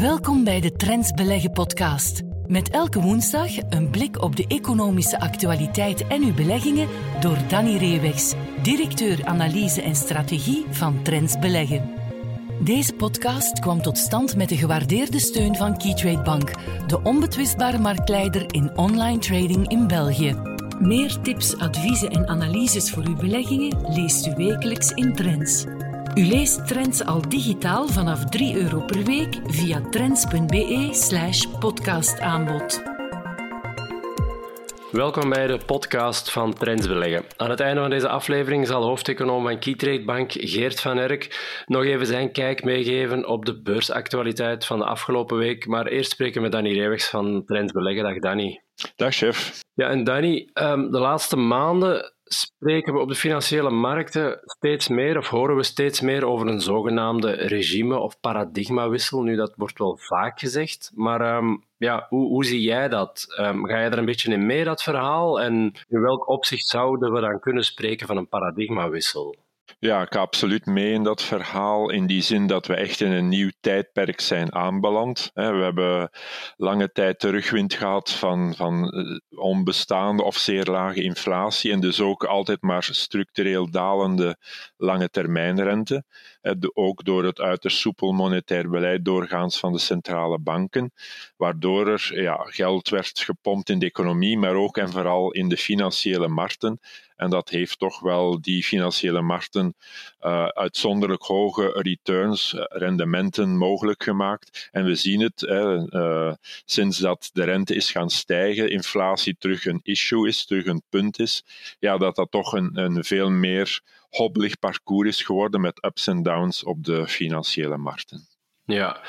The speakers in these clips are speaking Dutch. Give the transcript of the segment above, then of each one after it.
Welkom bij de Trends Beleggen podcast. Met elke woensdag een blik op de economische actualiteit en uw beleggingen door Danny Reewegs, directeur analyse en strategie van Trends Beleggen. Deze podcast kwam tot stand met de gewaardeerde steun van Keytrade Bank, de onbetwistbare marktleider in online trading in België. Meer tips, adviezen en analyses voor uw beleggingen leest u wekelijks in Trends. U leest Trends al digitaal vanaf 3 euro per week via trends.be/slash podcastaanbod. Welkom bij de podcast van Trends Beleggen. Aan het einde van deze aflevering zal hoofdeconoom van Keytrade Bank Geert van Erk nog even zijn kijk meegeven op de beursactualiteit van de afgelopen week. Maar eerst spreken we met Danny Reewegs van Trends Beleggen. Dag Danny. Dag chef. Ja, en Danny, ehm, de laatste maanden spreken we op de financiële markten steeds meer, of horen we steeds meer over een zogenaamde regime- of paradigmawissel. Nu, dat wordt wel vaak gezegd, maar ehm, ja, hoe, hoe, zie jij dat? Um, ga je er een beetje in mee, dat verhaal? En in welk opzicht zouden we dan kunnen spreken van een paradigmawissel? Ja, ik ga absoluut mee in dat verhaal. In die zin dat we echt in een nieuw tijdperk zijn aanbeland. We hebben lange tijd terugwind gehad van, van eh, onbestaande of zeer lage inflatie. En dus ook altijd maar structureel dalende lange termijnrente. Ook door het uiterst soepel monetair beleid doorgaans van de centrale banken. Waardoor er ja, geld werd gepompt in de economie, maar ook en vooral in de financiële markten. En dat heeft toch wel die financiële markten uh, uitzonderlijk hoge returns, eh, rendementen mogelijk gemaakt. En we zien het sinds dat de rente is gaan stijgen, inflatie terug een issue is, terug een punt is, ja, dat dat toch een, een veel meer hobbelig parcours is geworden met ups en downs op de financiële markten. Ja,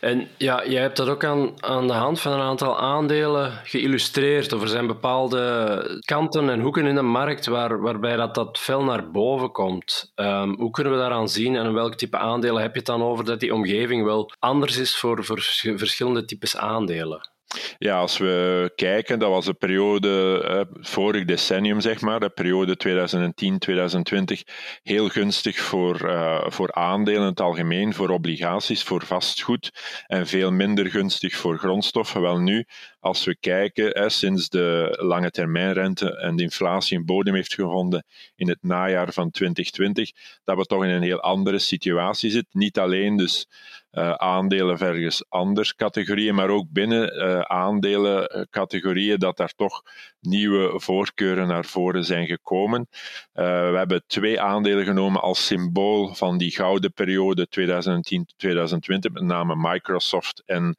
en ja, jij hebt dat ook aan, aan de hand van een aantal aandelen geïllustreerd. Of er zijn bepaalde kanten en hoeken in de markt waar, waarbij dat, dat fel naar boven komt. Um, hoe kunnen we daaraan zien en welk type aandelen heb je het dan over dat die omgeving wel anders is voor, voor verschillende types aandelen? Ja, als we kijken, dat was de periode, eh, vorig decennium zeg maar, de periode 2010-2020, heel gunstig voor, uh, voor aandelen in het algemeen, voor obligaties, voor vastgoed en veel minder gunstig voor grondstoffen. Wel nu, als we kijken, eh, sinds de lange termijnrente en de inflatie een bodem heeft gevonden in het najaar van 2020, dat we toch in een heel andere situatie zitten. Niet alleen dus uh, aandelen versus anders categorieën, maar ook binnen uh, aandelencategorieën dat daar toch nieuwe voorkeuren naar voren zijn gekomen. Uh, we hebben twee aandelen genomen als symbool van die gouden periode 2010-2020, met name Microsoft en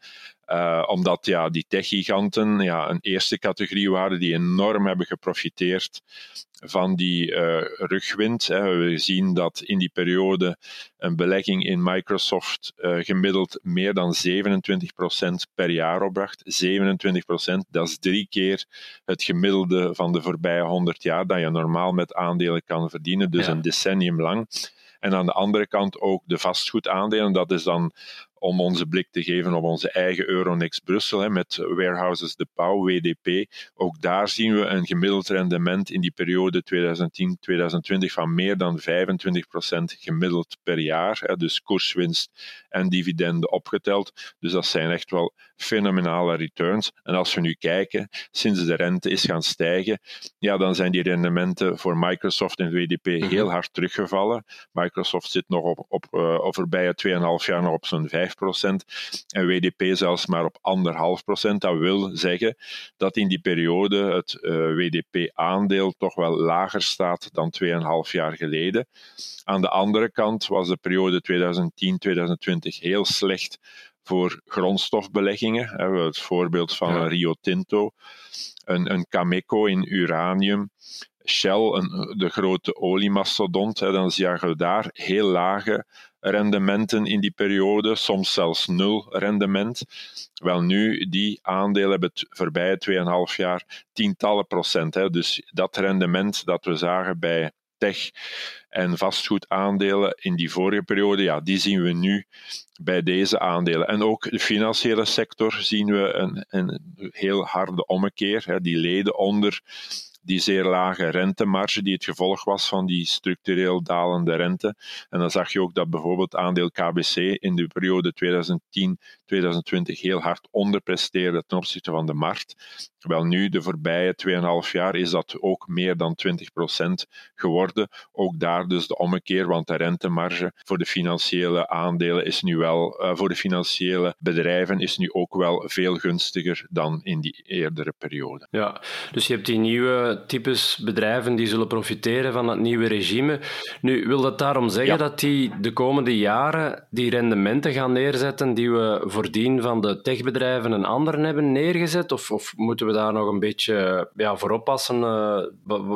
uh, omdat ja, die techgiganten ja, een eerste categorie waren die enorm hebben geprofiteerd van die uh, rugwind. Hè. We zien dat in die periode een belegging in Microsoft uh, gemiddeld meer dan 27% per jaar opbracht. 27%, dat is drie keer het gemiddelde van de voorbije 100 jaar dat je normaal met aandelen kan verdienen, dus ja. een decennium lang. En aan de andere kant ook de vastgoedaandelen. Dat is dan om onze blik te geven op onze eigen Euronext Brussel hè, met Warehouses de Pauw, WDP. Ook daar zien we een gemiddeld rendement in die periode 2010-2020 van meer dan 25% gemiddeld per jaar. Hè, dus koerswinst en dividenden opgeteld. Dus dat zijn echt wel fenomenale returns. En als we nu kijken, sinds de rente is gaan stijgen, ja, dan zijn die rendementen voor Microsoft en WDP mhm. heel hard teruggevallen. Microsoft zit nog op, op uh, voorbije 2,5 jaar nog op zo'n 5 en WDP zelfs maar op 1,5%. Dat wil zeggen dat in die periode het eh, WDP-aandeel toch wel lager staat dan 2,5 jaar geleden. Aan de andere kant was de periode 2010-2020 heel slecht voor grondstofbeleggingen. We hebben het voorbeeld van een Rio Tinto, een, een Cameco in uranium, Shell, een, de grote oliemastodont. Dan zagen we daar heel lage rendementen in die periode, soms zelfs nul rendement. Wel nu, die aandelen hebben het voorbije 2,5 jaar tientallen procent. Hè. Dus dat rendement dat we zagen bij tech en vastgoedaandelen in die vorige periode, ja, die zien we nu bij deze aandelen. En ook de financiële sector zien we een, een heel harde ommekeer. Hè. Die leden onder die zeer lage rentemarge die het gevolg was van die structureel dalende rente. En dan zag je ook dat bijvoorbeeld aandeel KBC in de periode 2010-2020 heel hard onderpresteerde ten opzichte van de markt. Wel nu, de voorbije 2,5 jaar, is dat ook meer dan 20% geworden. Ook daar dus de ommekeer, want de rentemarge voor de financiële aandelen is nu wel, uh, voor de financiële bedrijven is nu ook wel veel gunstiger dan in die eerdere periode. Ja, dus je hebt die nieuwe types bedrijven die zullen profiteren van het nieuwe regime. Nu, wil dat daarom zeggen dat die de komende jaren die rendementen gaan neerzetten die we voordien van de techbedrijven en anderen hebben neergezet? Of, of moeten we daar nog een beetje ja, voor oppassen uh,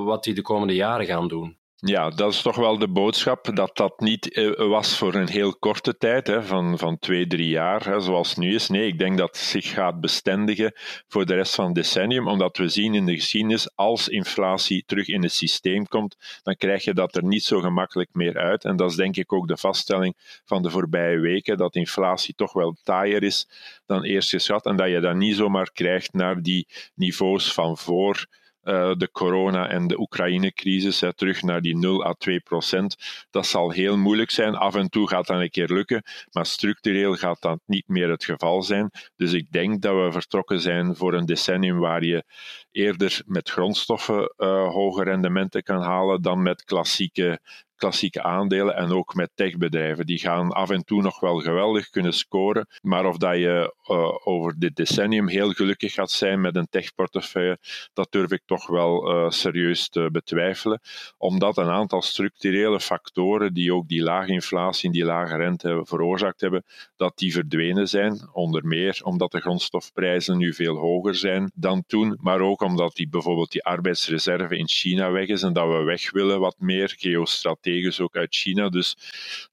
wat die de komende jaren gaan doen? Ja, dat is toch wel de boodschap, dat dat niet eh, was voor een heel korte tijd, hè, van, van twee, drie jaar, hè, zoals nu is. Nee, ik denk dat het zich gaat bestendigen voor de rest van het decennium, omdat we zien in de geschiedenis, als inflatie terug in het systeem komt, dan krijg je dat er niet zo gemakkelijk meer uit. En dat is denk ik ook de vaststelling van de voorbije weken, dat inflatie toch wel taaier is dan eerst geschat, en dat je dat niet zomaar krijgt naar die niveaus van voor uh, de corona- en de Oekraïne-crisis, terug naar die 0 à 2 procent. Dat zal heel moeilijk zijn. Af en toe gaat dat een keer lukken, maar structureel gaat dat niet meer het geval zijn. Dus ik denk dat we vertrokken zijn voor een decennium waar je eerder met grondstoffen uh, hoge rendementen kan halen dan met klassieke klassieke aandelen en ook met techbedrijven. Die gaan af en toe nog wel geweldig kunnen scoren, maar of dat je uh, over dit decennium heel gelukkig gaat zijn met een techportefeuille, dat durf ik toch wel uh, serieus te betwijfelen, omdat een aantal structurele factoren die ook die lage inflatie en die lage rente veroorzaakt hebben, dat die verdwenen zijn, onder meer omdat de grondstofprijzen nu veel hoger zijn dan toen, maar ook omdat die, bijvoorbeeld die arbeidsreserve in China weg is en dat we weg willen wat meer geostrategisch strategisch ook uit China. Dus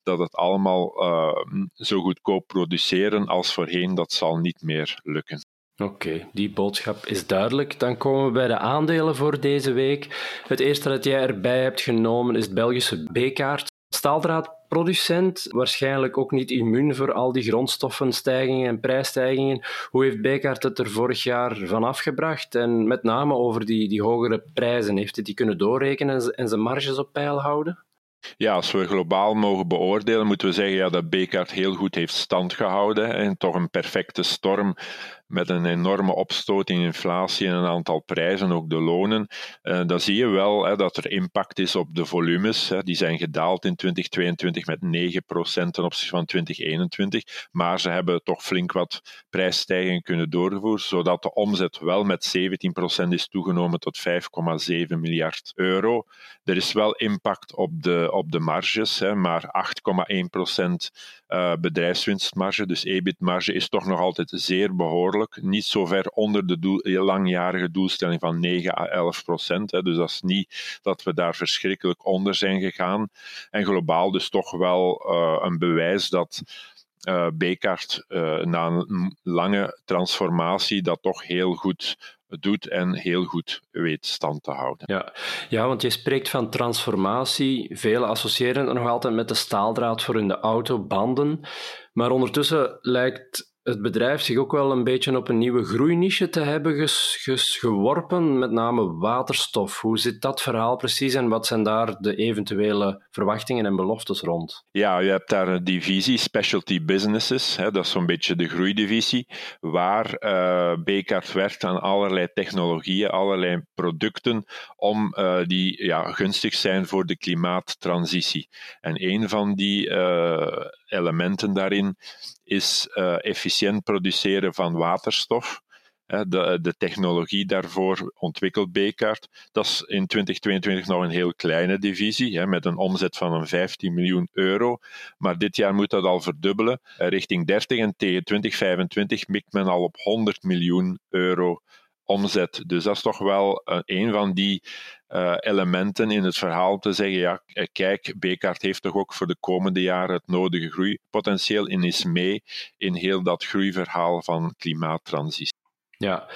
dat het allemaal uh, zo goedkoop produceren als voorheen, dat zal niet meer lukken. Oké, die boodschap is duidelijk. Dan komen we bij de aandelen voor deze week. Het eerste dat jij erbij hebt genomen is Belgische B-kaart. Staaldraadproducent, waarschijnlijk ook niet immuun voor al die grondstoffenstijgingen en prijsstijgingen. Hoe heeft Bekaert het er vorig jaar van afgebracht? En met name over die, die hogere prijzen, heeft het die kunnen doorrekenen en zijn marges op peil houden? Ja, als we globaal mogen beoordelen, moeten we zeggen ja, dat Bekaert heel goed heeft stand gehouden en toch een perfecte storm met een enorme opstoot in inflatie en een aantal prijzen, ook de lonen, uh, dan zie je wel hè, dat er impact is op de volumes. Hè. Die zijn gedaald in 2022 met 9% ten opzichte van 2021, maar ze hebben toch flink wat prijsstijgingen kunnen doorvoeren, zodat de omzet wel met 17% is toegenomen tot 5,7 miljard euro. Er is wel impact op de, op de marges, hè, maar 8,1% uh, bedrijfswinstmarge, dus EBIT-marge, is toch nog altijd zeer behoorlijk. Niet zo ver onder de doel, langjarige doelstelling van 9 à 11 procent. Dus dat is niet dat we daar verschrikkelijk onder zijn gegaan. En globaal dus toch wel uh, een bewijs dat uh, na een lange transformatie dat toch heel goed doet en heel goed weet stand te houden. Ja, ja want je spreekt van transformatie. Velen associëren het nog altijd met de staaldraad voor in de autobanden. Maar ondertussen lijkt het bedrijf zich ook wel een beetje op een nieuwe groeiniche te hebben ges, geworpen, met name waterstof. Hoe zit dat verhaal precies en wat zijn daar de eventuele verwachtingen en beloftes rond? Ja, je hebt daar een divisie, Specialty Businesses, hè, dat is zo'n beetje de groeidivisie, waar uh, werkt aan allerlei technologieën, allerlei producten, om uh, die ja, gunstig zijn voor de klimaattransitie. En een van die uh, elementen daarin is uh, efficiënt produceren van waterstof. De, de, technologie daarvoor ontwikkelt Bekaert. Dat is in 2022 nog een heel kleine divisie, met een omzet van een 15 miljoen euro. Maar dit jaar moet dat al verdubbelen. Eh, richting 30 en tegen 2025 mikt men al op 100 miljoen euro omzet. Dus dat is toch wel uh, een van die uh, elementen in het verhaal te zeggen, ja, eh, kijk, Bekaert heeft toch ook voor de komende jaren het nodige groeipotentieel en is mee in heel dat groeiverhaal van klimaattransitie. Ja,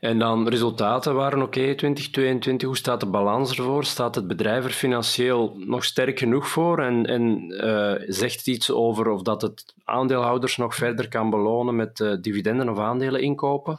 en dan resultaten waren oké, okay, 2022. Hoe staat de balans ervoor? Staat het bedrijf er financieel nog sterk genoeg voor? En, en zegt het iets over of dat het aandeelhouders nog verder kan belonen met dividenden of aandelen inkopen?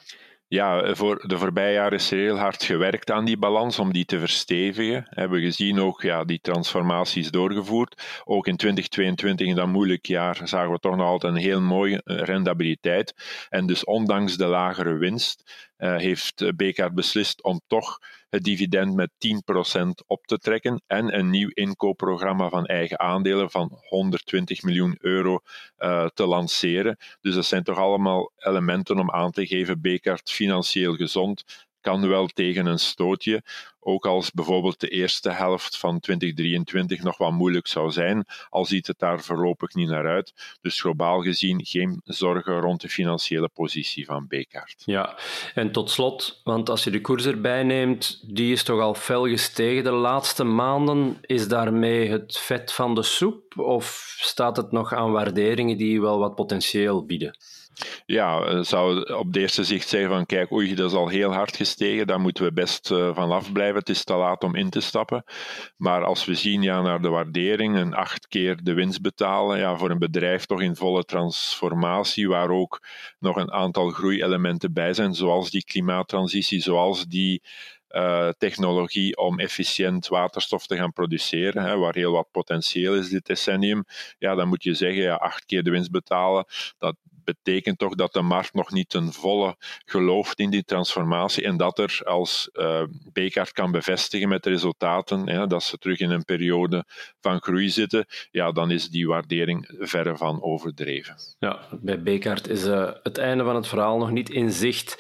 Ja, voor de voorbije jaren is er heel hard gewerkt aan die balans om die te verstevigen. We hebben gezien ook ja, die transformaties doorgevoerd. Ook in 2022, in dat moeilijk jaar, zagen we toch nog altijd een heel mooie rendabiliteit. En dus ondanks de lagere winst heeft Bekaert beslist om toch het dividend met 10% op te trekken en een nieuw inkoopprogramma van eigen aandelen van 120 miljoen euro uh, te lanceren. Dus dat zijn toch allemaal elementen om aan te geven, Bekaert financieel gezond, kan wel tegen een stootje. Ook als bijvoorbeeld de eerste helft van 2023 nog wat moeilijk zou zijn, al ziet het daar voorlopig niet naar uit. Dus globaal gezien geen zorgen rond de financiële positie van Bekaert. Ja, en tot slot, want als je de koers erbij neemt, die is toch al fel gestegen de laatste maanden. Is daarmee het vet van de soep of staat het nog aan waarderingen die wel wat potentieel bieden? Ja, eh, zou op de eerste zicht zeggen van kijk, oei, dat is al heel hard gestegen, daar moeten we best uh, van afblijven. Het is te laat om in te stappen. Maar als we zien ja, naar de waardering, een acht keer de winst betalen, ja, voor een bedrijf toch in volle transformatie, waar ook nog een aantal groeielementen bij zijn, zoals die klimaattransitie, zoals die uh, technologie om efficiënt waterstof te gaan produceren, hè, waar heel wat potentieel is dit decennium, ja, dan moet je zeggen, ja, acht keer de winst betalen, dat betekent toch dat de markt nog niet ten volle gelooft in die transformatie en dat er als uh, kan bevestigen met de resultaten dat ze terug in een periode van groei zitten, ja, dan is die waardering verre van overdreven. Ja, bij Bekaert is uh, het einde van het verhaal nog niet in zicht.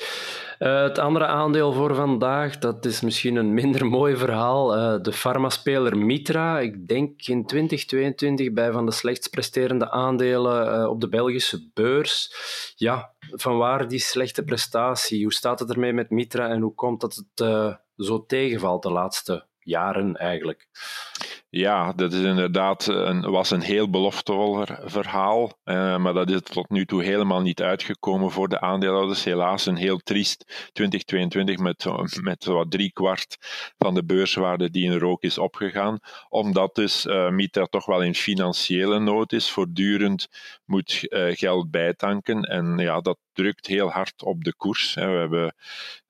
Uh, het andere aandeel voor vandaag, dat is misschien een minder mooi verhaal. Uh, de farmaspeler Mitra, ik denk in 2022 bij van de slechtst presterende aandelen uh, op de Belgische beurs. Ja, vanwaar die slechte prestatie? Hoe staat het ermee met Mitra en hoe komt dat het zo tegenvalt de laatste jaren eigenlijk? Ja, dat is inderdaad een, was een heel beloftevol verhaal, eh, maar dat is tot nu toe helemaal niet uitgekomen voor de aandeelhouders. Helaas een heel triest 2022 met, met wat drie kwart van de beurswaarde die in rook is opgegaan, omdat dus Mitra toch wel in financiële nood is, voortdurend moet uh, geld bijtanken en ja, dat drukt heel hard op de koers. We hebben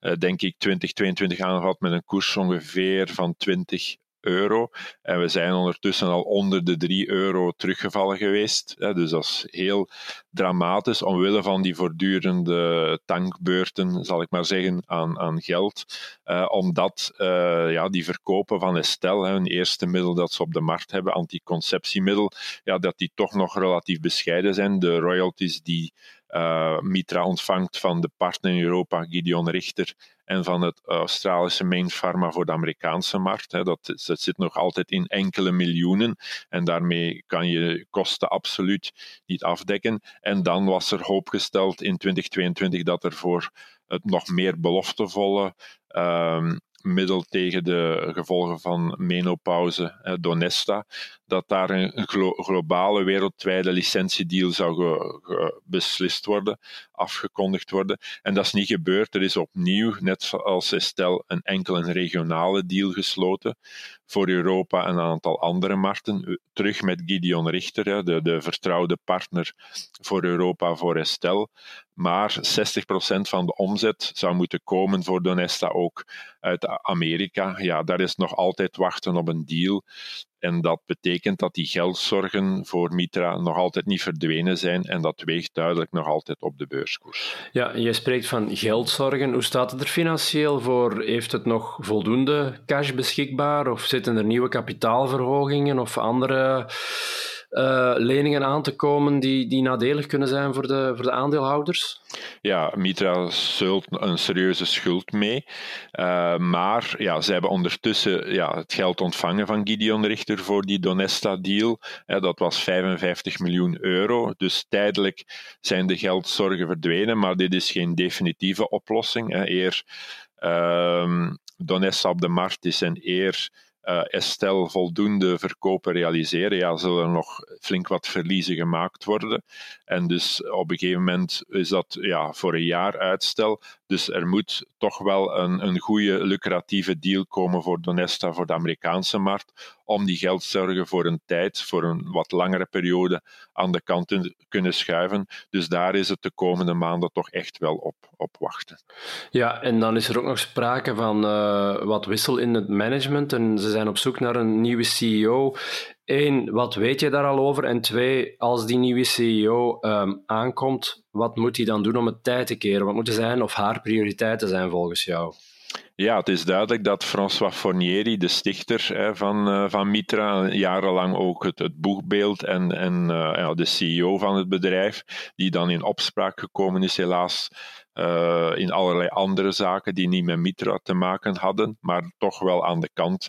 uh, denk ik 2022 aangehad met een koers ongeveer van 20 euro. En we zijn ondertussen al onder de 3 euro teruggevallen geweest. Dus dat is heel dramatisch, omwille van die voortdurende tankbeurten, zal ik maar zeggen, aan, aan geld. Uh, omdat uh, ja, die verkopen van Estelle, hun eerste middel dat ze op de markt hebben, anticonceptiemiddel, ja, dat die toch nog relatief bescheiden zijn. De royalties die uh, Mitra ontvangt van de partner in Europa, Gideon Richter, en van het Australische Main Pharma voor de Amerikaanse markt. Hè. Dat, dat zit nog altijd in enkele miljoenen en daarmee kan je kosten absoluut niet afdekken. En dan was er hoop gesteld in 2022 dat er voor het nog meer beloftevolle um, middel tegen de gevolgen van menopauze, Donesta, dat daar een globale wereldwijde licentiedeal zou beslist worden, afgekondigd worden. En dat is niet gebeurd. Er is opnieuw, net als Estelle, een enkel een regionale deal gesloten voor Europa en een aantal andere markten. Terug met Gideon Richter, de, de vertrouwde partner voor Europa, voor Estelle. Maar 60% van de omzet zou moeten komen voor Donesta ook uit Amerika. Ja, daar is nog altijd wachten op een deal. En dat betekent dat die geldzorgen voor Mitra nog altijd niet verdwenen zijn en dat weegt duidelijk nog altijd op de beurskoers. Ja, je spreekt van geldzorgen. Hoe staat het er financieel voor? Heeft het nog voldoende cash beschikbaar of zitten er nieuwe kapitaalverhogingen of andere uh, leningen aan te komen die, die nadelig kunnen zijn voor de, voor de aandeelhouders? Ja, Mitra zult een serieuze schuld mee. Uh, maar ja, ze hebben ondertussen ja, het geld ontvangen van Gideon Richter voor die Donesta-deal. dat was 55 miljoen euro. Dus tijdelijk zijn de geldzorgen verdwenen, maar dit is geen definitieve oplossing. Eer uh, Donesta op de markt is en eer uh, Estelle voldoende verkopen realiseren, ja, zullen er nog flink wat verliezen gemaakt worden. En dus op een gegeven moment is dat ja, voor een jaar uitstel. Dus er moet toch wel een, een goede, lucratieve deal komen voor Donesta, voor de Amerikaanse markt, om die geldzorgen voor een tijd, voor een wat langere periode, aan de kant te kunnen schuiven. Dus daar is het de komende maanden toch echt wel op, op wachten. Ja, en dan is er ook nog sprake van uh, wat wissel in het management. En ze zijn op zoek naar een nieuwe CEO. Eén, wat weet je daar al over? En twee, als die nieuwe CEO ehm, aankomt, wat moet hij dan doen om het tijd te keren? Wat moeten zijn of haar prioriteiten zijn volgens jou? Ja, het is duidelijk dat François Fornieri, de stichter van, uh, van Mitra, jarenlang ook het, het boegbeeld en, en uh, ja, de CEO van het bedrijf, die dan in opspraak gekomen is, helaas uh, in allerlei andere zaken die niet met Mitra te maken hadden, maar toch wel aan de kant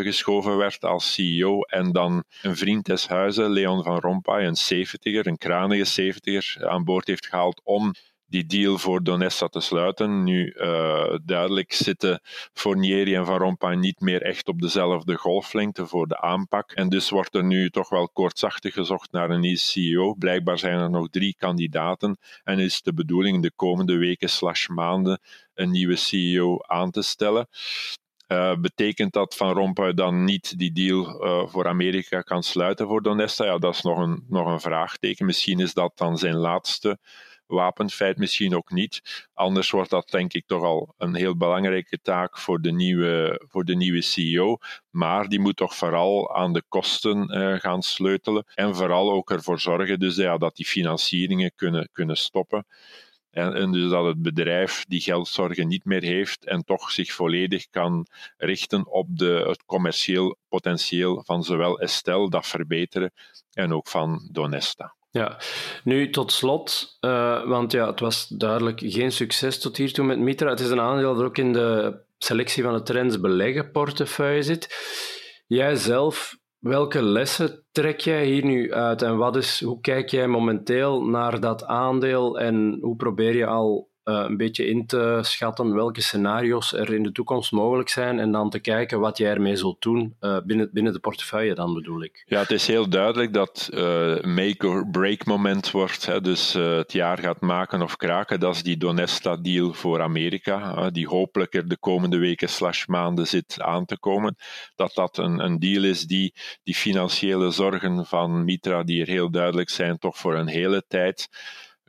geschoven werd als CEO. En dan een vriend des huizen, Leon van Rompuy, een 70er, een kranige 70er, aan boord heeft gehaald om die deal voor Donessa te sluiten. Nu, uh, duidelijk zitten Fournieri en Van Rompuy niet meer echt op dezelfde golflengte voor de aanpak. En dus wordt er nu toch wel kortzachtig gezocht naar een nieuwe CEO. Blijkbaar zijn er nog drie kandidaten en is de bedoeling de komende weken slash maanden een nieuwe CEO aan te stellen. Uh, betekent dat Van Rompuy dan niet die deal uh, voor Amerika kan sluiten voor Donesta? Ja, dat is nog een, nog een vraagteken. Misschien is dat dan zijn laatste wapenfeit misschien ook niet. Anders wordt dat denk ik toch al een heel belangrijke taak voor de nieuwe, voor de nieuwe CEO. Maar die moet toch vooral aan de kosten uh, gaan sleutelen en vooral ook ervoor zorgen dus, ja, dat die financieringen kunnen, kunnen stoppen. En, dus dat het bedrijf die geldzorgen niet meer heeft en toch zich volledig kan richten op de, het commercieel potentieel van zowel Estelle, dat verbeteren, en ook van Donesta. Ja, nu tot slot, uh, want ja, het was duidelijk geen succes tot hiertoe met Mitra. Het is een aandeel dat ook in de selectie van de trends beleggen portefeuille zit. Jij zelf, welke lessen trek jij hier nu uit en wat is, hoe kijk jij momenteel naar dat aandeel en hoe probeer je al een beetje in te schatten welke scenario's er in de toekomst mogelijk zijn en dan te kijken wat jij ermee zult doen uh, binnen, binnen de portefeuille dan bedoel ik. Ja, het is heel duidelijk dat uh, make or break moment wordt. Hè, dus het jaar gaat maken of kraken. Dat is die Donesta deal voor Amerika, die hopelijk er de komende weken slash maanden zit aan te komen. Dat dat een, een deal is die die financiële zorgen van Mitra, die er heel duidelijk zijn, toch voor een hele tijd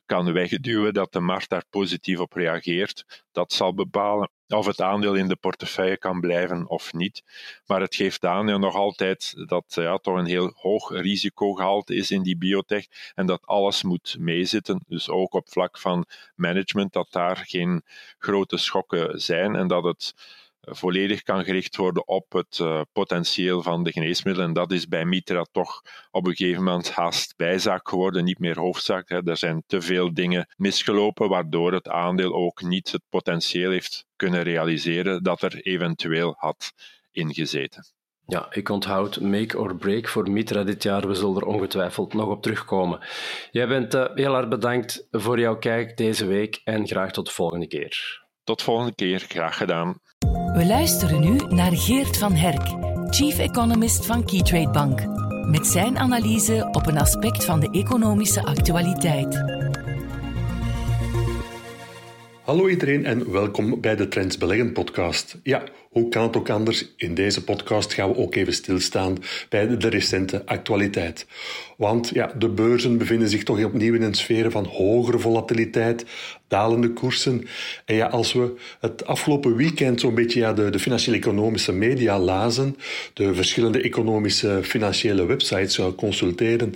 kan wegduwen, dat de markt daar positief op reageert. Dat zal bepalen of het aandeel in de portefeuille kan blijven of niet. Maar het geeft aan ja, nog altijd dat ja, toch een heel hoog risicogehalte is in die biotech en dat alles moet meezitten. Dus ook op vlak van management, dat daar geen grote schokken zijn en dat het volledig kan gericht worden op het uh, potentieel van de geneesmiddelen. En dat is bij Mitra toch op een gegeven moment haast bijzaak geworden, niet meer hoofdzaak. Hè. Er zijn te veel dingen misgelopen, waardoor het aandeel ook niet het potentieel heeft kunnen realiseren dat er eventueel had ingezeten. Ja, ik onthoud make or break voor Mitra dit jaar. We zullen er ongetwijfeld nog op terugkomen. Jij bent uh, heel hard bedankt voor jouw kijk deze week en graag tot de volgende keer. Tot de volgende keer, graag gedaan. We luisteren nu naar Geert van Herk, Chief Economist van Keytrade Bank, met zijn analyse op een aspect van de economische actualiteit. Hallo iedereen en welkom bij de Trends Beleggen podcast. Ja, hoe kan het ook anders? In deze podcast gaan we ook even stilstaan bij de recente actualiteit. Want ja, de beurzen bevinden zich toch opnieuw in een sfeer van hogere volatiliteit, dalende koersen. En ja, als we het afgelopen weekend zo'n beetje ja, de, de financiële economische media lazen, de verschillende economische financiële websites zou consulteren,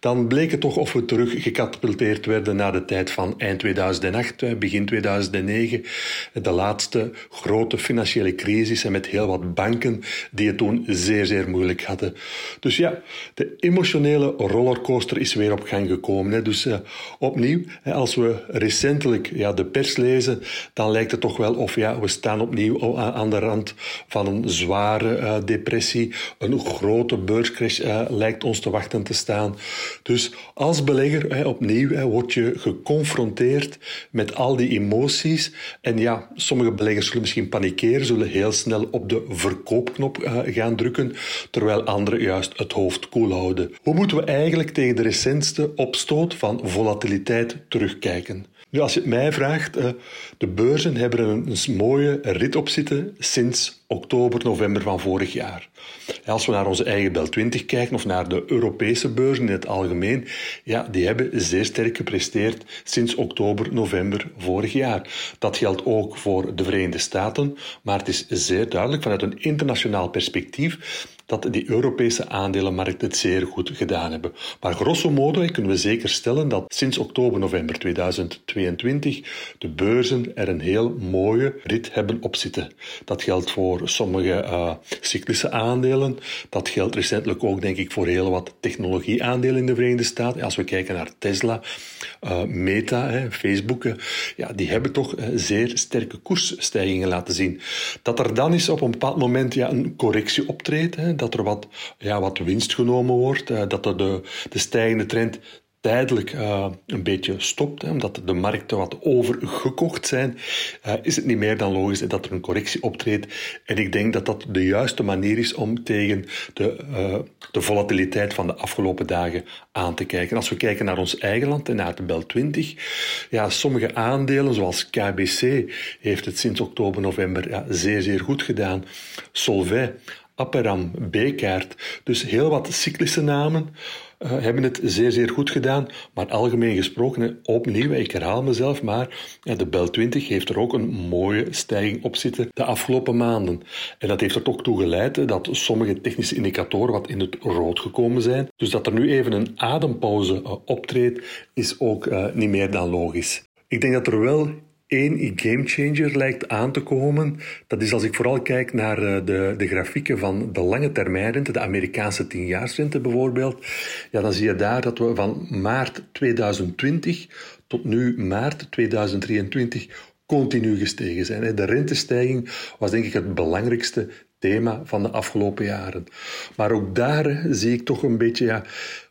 dan bleek het toch of we terug gecatapulteerd werden naar de tijd van eind 2008, begin 2009, de laatste grote financiële crisis en met heel wat banken die het toen zeer, zeer moeilijk hadden. Dus ja, de emotionele rollercoaster is weer op gang gekomen. Dus uh, opnieuw, als we recentelijk ja, de pers lezen, dan lijkt het toch wel of ja, we staan opnieuw aan de rand van een zware uh, depressie. Een grote beurscrash uh, lijkt ons te wachten te staan. Dus als belegger, opnieuw, hè, word je geconfronteerd met al die emoties. En ja, sommige beleggers zullen misschien panikeren, zullen heel snel op de verkoopknop uh, gaan drukken, terwijl anderen juist het hoofd koel houden. Hoe moeten we eigenlijk tegen de recentste opstoot van volatiliteit terugkijken? Nu, als je het mij vraagt, uh, de beurzen hebben een, een mooie rit op zitten sinds oktober, november van vorig jaar. Als we naar onze eigen Bel 20 kijken of naar de Europese beurzen in het algemeen, ja, die hebben zeer sterk gepresteerd sinds oktober, november vorig jaar. Dat geldt ook voor de Verenigde Staten, maar het is zeer duidelijk vanuit een internationaal perspectief dat die Europese aandelenmarkten het zeer goed gedaan hebben. Maar grosso modo kunnen we zeker stellen dat sinds oktober, november 2022 de beurzen er een heel mooie rit hebben op zitten. Dat geldt voor sommige uh, cyclische aandelen. Dat geldt recentelijk ook, denk ik, voor heel wat technologieaandelen in de Verenigde Staten. Als we kijken naar Tesla, uh, Meta, hè, Facebook, uh, ja, die hebben toch zeer sterke koersstijgingen laten zien. Dat er dan is op een bepaald moment ja, een correctie optreedt, dat er wat, ja, wat winst genomen wordt, uh, dat er de, de stijgende trend tijdelijk uh, een beetje stopt, hè, omdat de markten wat overgekocht zijn, uh, is het niet meer dan logisch dat er een correctie optreedt. En ik denk dat dat de juiste manier is om tegen de, de volatiliteit van de afgelopen dagen aan te kijken. Als we kijken naar ons eigen land en naar de Bel 20, ja, sommige aandelen, zoals KBC, heeft het sinds oktober, november ja, zeer, zeer goed gedaan. Solvay Aperam, B-kaart. Dus heel wat cyclische namen uh, hebben het zeer, zeer goed gedaan. Maar algemeen gesproken, opnieuw, ik herhaal mezelf, maar de Bel 20 heeft er ook een mooie stijging op zitten de afgelopen maanden. En dat heeft er toch toe geleid dat sommige technische indicatoren wat in het rood gekomen zijn. Dus dat er nu even een adempauze uh, optreedt, is ook uh, niet meer dan logisch. Ik denk dat er wel één gamechanger lijkt aan te komen. Dat is als ik vooral kijk naar eh, de, de grafieken van de lange termijnrente, de Amerikaanse tienjaarsrente bijvoorbeeld. Ja, dan zie je daar dat we van maart 2020 tot nu maart 2023 continu gestegen zijn. De rentestijging was denk ik het belangrijkste thema van de afgelopen jaren. Maar ook daar zie ik toch een beetje ja,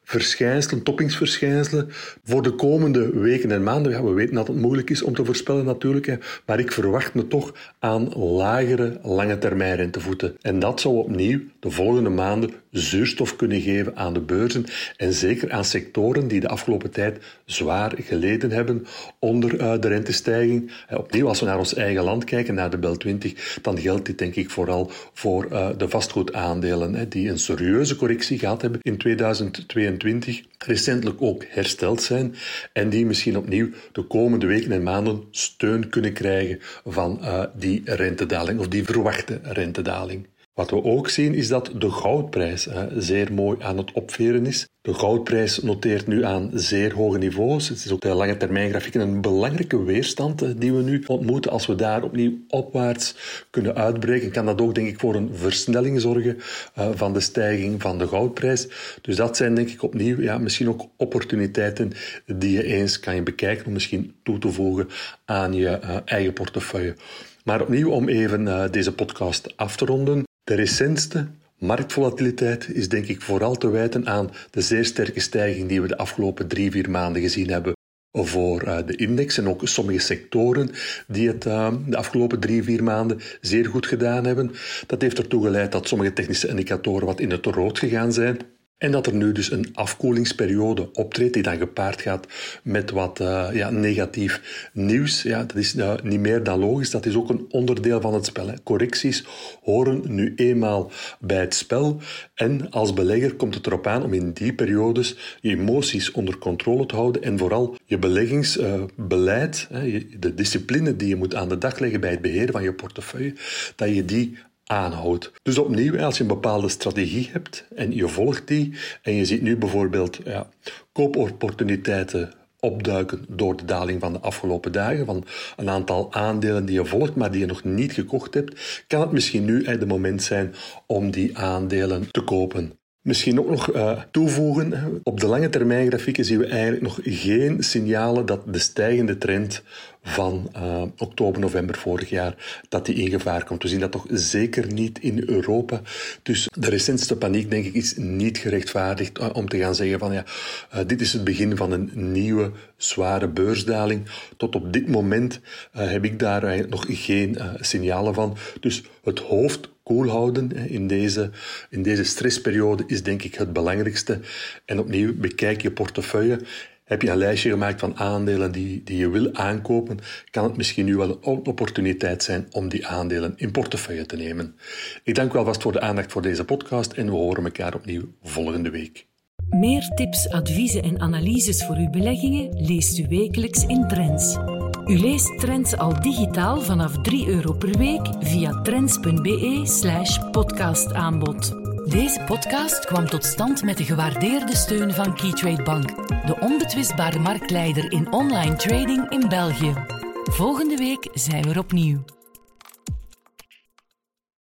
verschijnselen, toppingsverschijnselen voor de komende weken en maanden. Ja, we weten dat het moeilijk is om te voorspellen natuurlijk, maar ik verwacht me toch aan lagere lange termijn rentevoeten. En dat zou opnieuw de volgende maanden zuurstof kunnen geven aan de beurzen en zeker aan sectoren die de afgelopen tijd zwaar geleden hebben onder uh, de rentestijging. Uh, opnieuw, als we naar ons eigen land kijken, naar de Bel 20, dan geldt dit denk ik vooral voor uh, de vastgoedaandelen, die een serieuze correctie gehad hebben in 2022, recentelijk ook hersteld zijn en die misschien opnieuw de komende weken en maanden steun kunnen krijgen van die rentedaling of die verwachte rentedaling. Wat we ook zien is dat de goudprijs zeer mooi aan het opveren is. De goudprijs noteert nu aan zeer hoge niveaus. Het is ook de lange termijn grafieken een belangrijke weerstand die we nu ontmoeten. Als we daar opnieuw opwaarts kunnen uitbreken, kan dat ook denk ik voor een versnelling zorgen uh, van de stijging van de goudprijs. Dus dat zijn denk ik opnieuw ja, misschien ook opportuniteiten die je eens kan je bekijken om misschien toe te voegen aan je uh, eigen portefeuille. Maar opnieuw om even uh, deze podcast af te ronden. De recentste marktvolatiliteit is denk ik vooral te wijten aan de zeer sterke stijging die we de afgelopen drie, vier maanden gezien hebben voor uh, de index en ook sommige sectoren die het uh, de afgelopen drie, vier maanden zeer goed gedaan hebben. Dat heeft ertoe geleid dat sommige technische indicatoren wat in het rood gegaan zijn. En dat er nu dus een afkoelingsperiode optreedt die dan gepaard gaat met wat uh, ja, negatief nieuws. Ja, dat is uh, niet meer dan logisch. Dat is ook een onderdeel van het spel. Correcties horen nu eenmaal bij het spel. En als belegger komt het erop aan om in die periodes je emoties onder controle te houden en vooral je beleggingsbeleid, de discipline die je moet aan de dag leggen bij het beheren van je portefeuille, dat je die aanhoudt. Dus opnieuw, als je een bepaalde strategie hebt en je volgt die en je ziet nu bijvoorbeeld ja, koopopportuniteiten opduiken door de daling van de afgelopen dagen, van een aantal aandelen die je volgt, maar die je nog niet gekocht hebt, kan het misschien nu het moment zijn om die aandelen te kopen. Misschien ook nog uh, toevoegen, op de lange termijn grafieken zien we eigenlijk nog geen signalen dat de stijgende trend van uh, oktober, november vorig jaar, dat die in gevaar komt. We zien dat toch zeker niet in Europa. Dus de recentste paniek, denk ik, is niet gerechtvaardigd uh, om te gaan zeggen van ja, uh, dit is het begin van een nieuwe zware beursdaling. Tot op dit moment heb ik daar nog geen signalen van. Dus het hoofd koel houden in deze, in deze stressperiode is denk ik het belangrijkste. En opnieuw, bekijk je portefeuille. Heb je een lijstje gemaakt van aandelen die, die je wil aankopen, kan het misschien nu wel een opportuniteit zijn om die aandelen in portefeuille te nemen. Ik dank u alvast voor de aandacht voor deze podcast en we horen elkaar opnieuw volgende week. Meer tips, adviezen en analyses voor uw beleggingen leest u wekelijks in Trends. U leest Trends al digitaal vanaf 3 euro per week via trends.be/slash podcastaanbod. Deze podcast kwam tot stand met de gewaardeerde steun van Keytrade Bank, de onbetwistbare marktleider in online trading in België. Volgende week zijn we er opnieuw.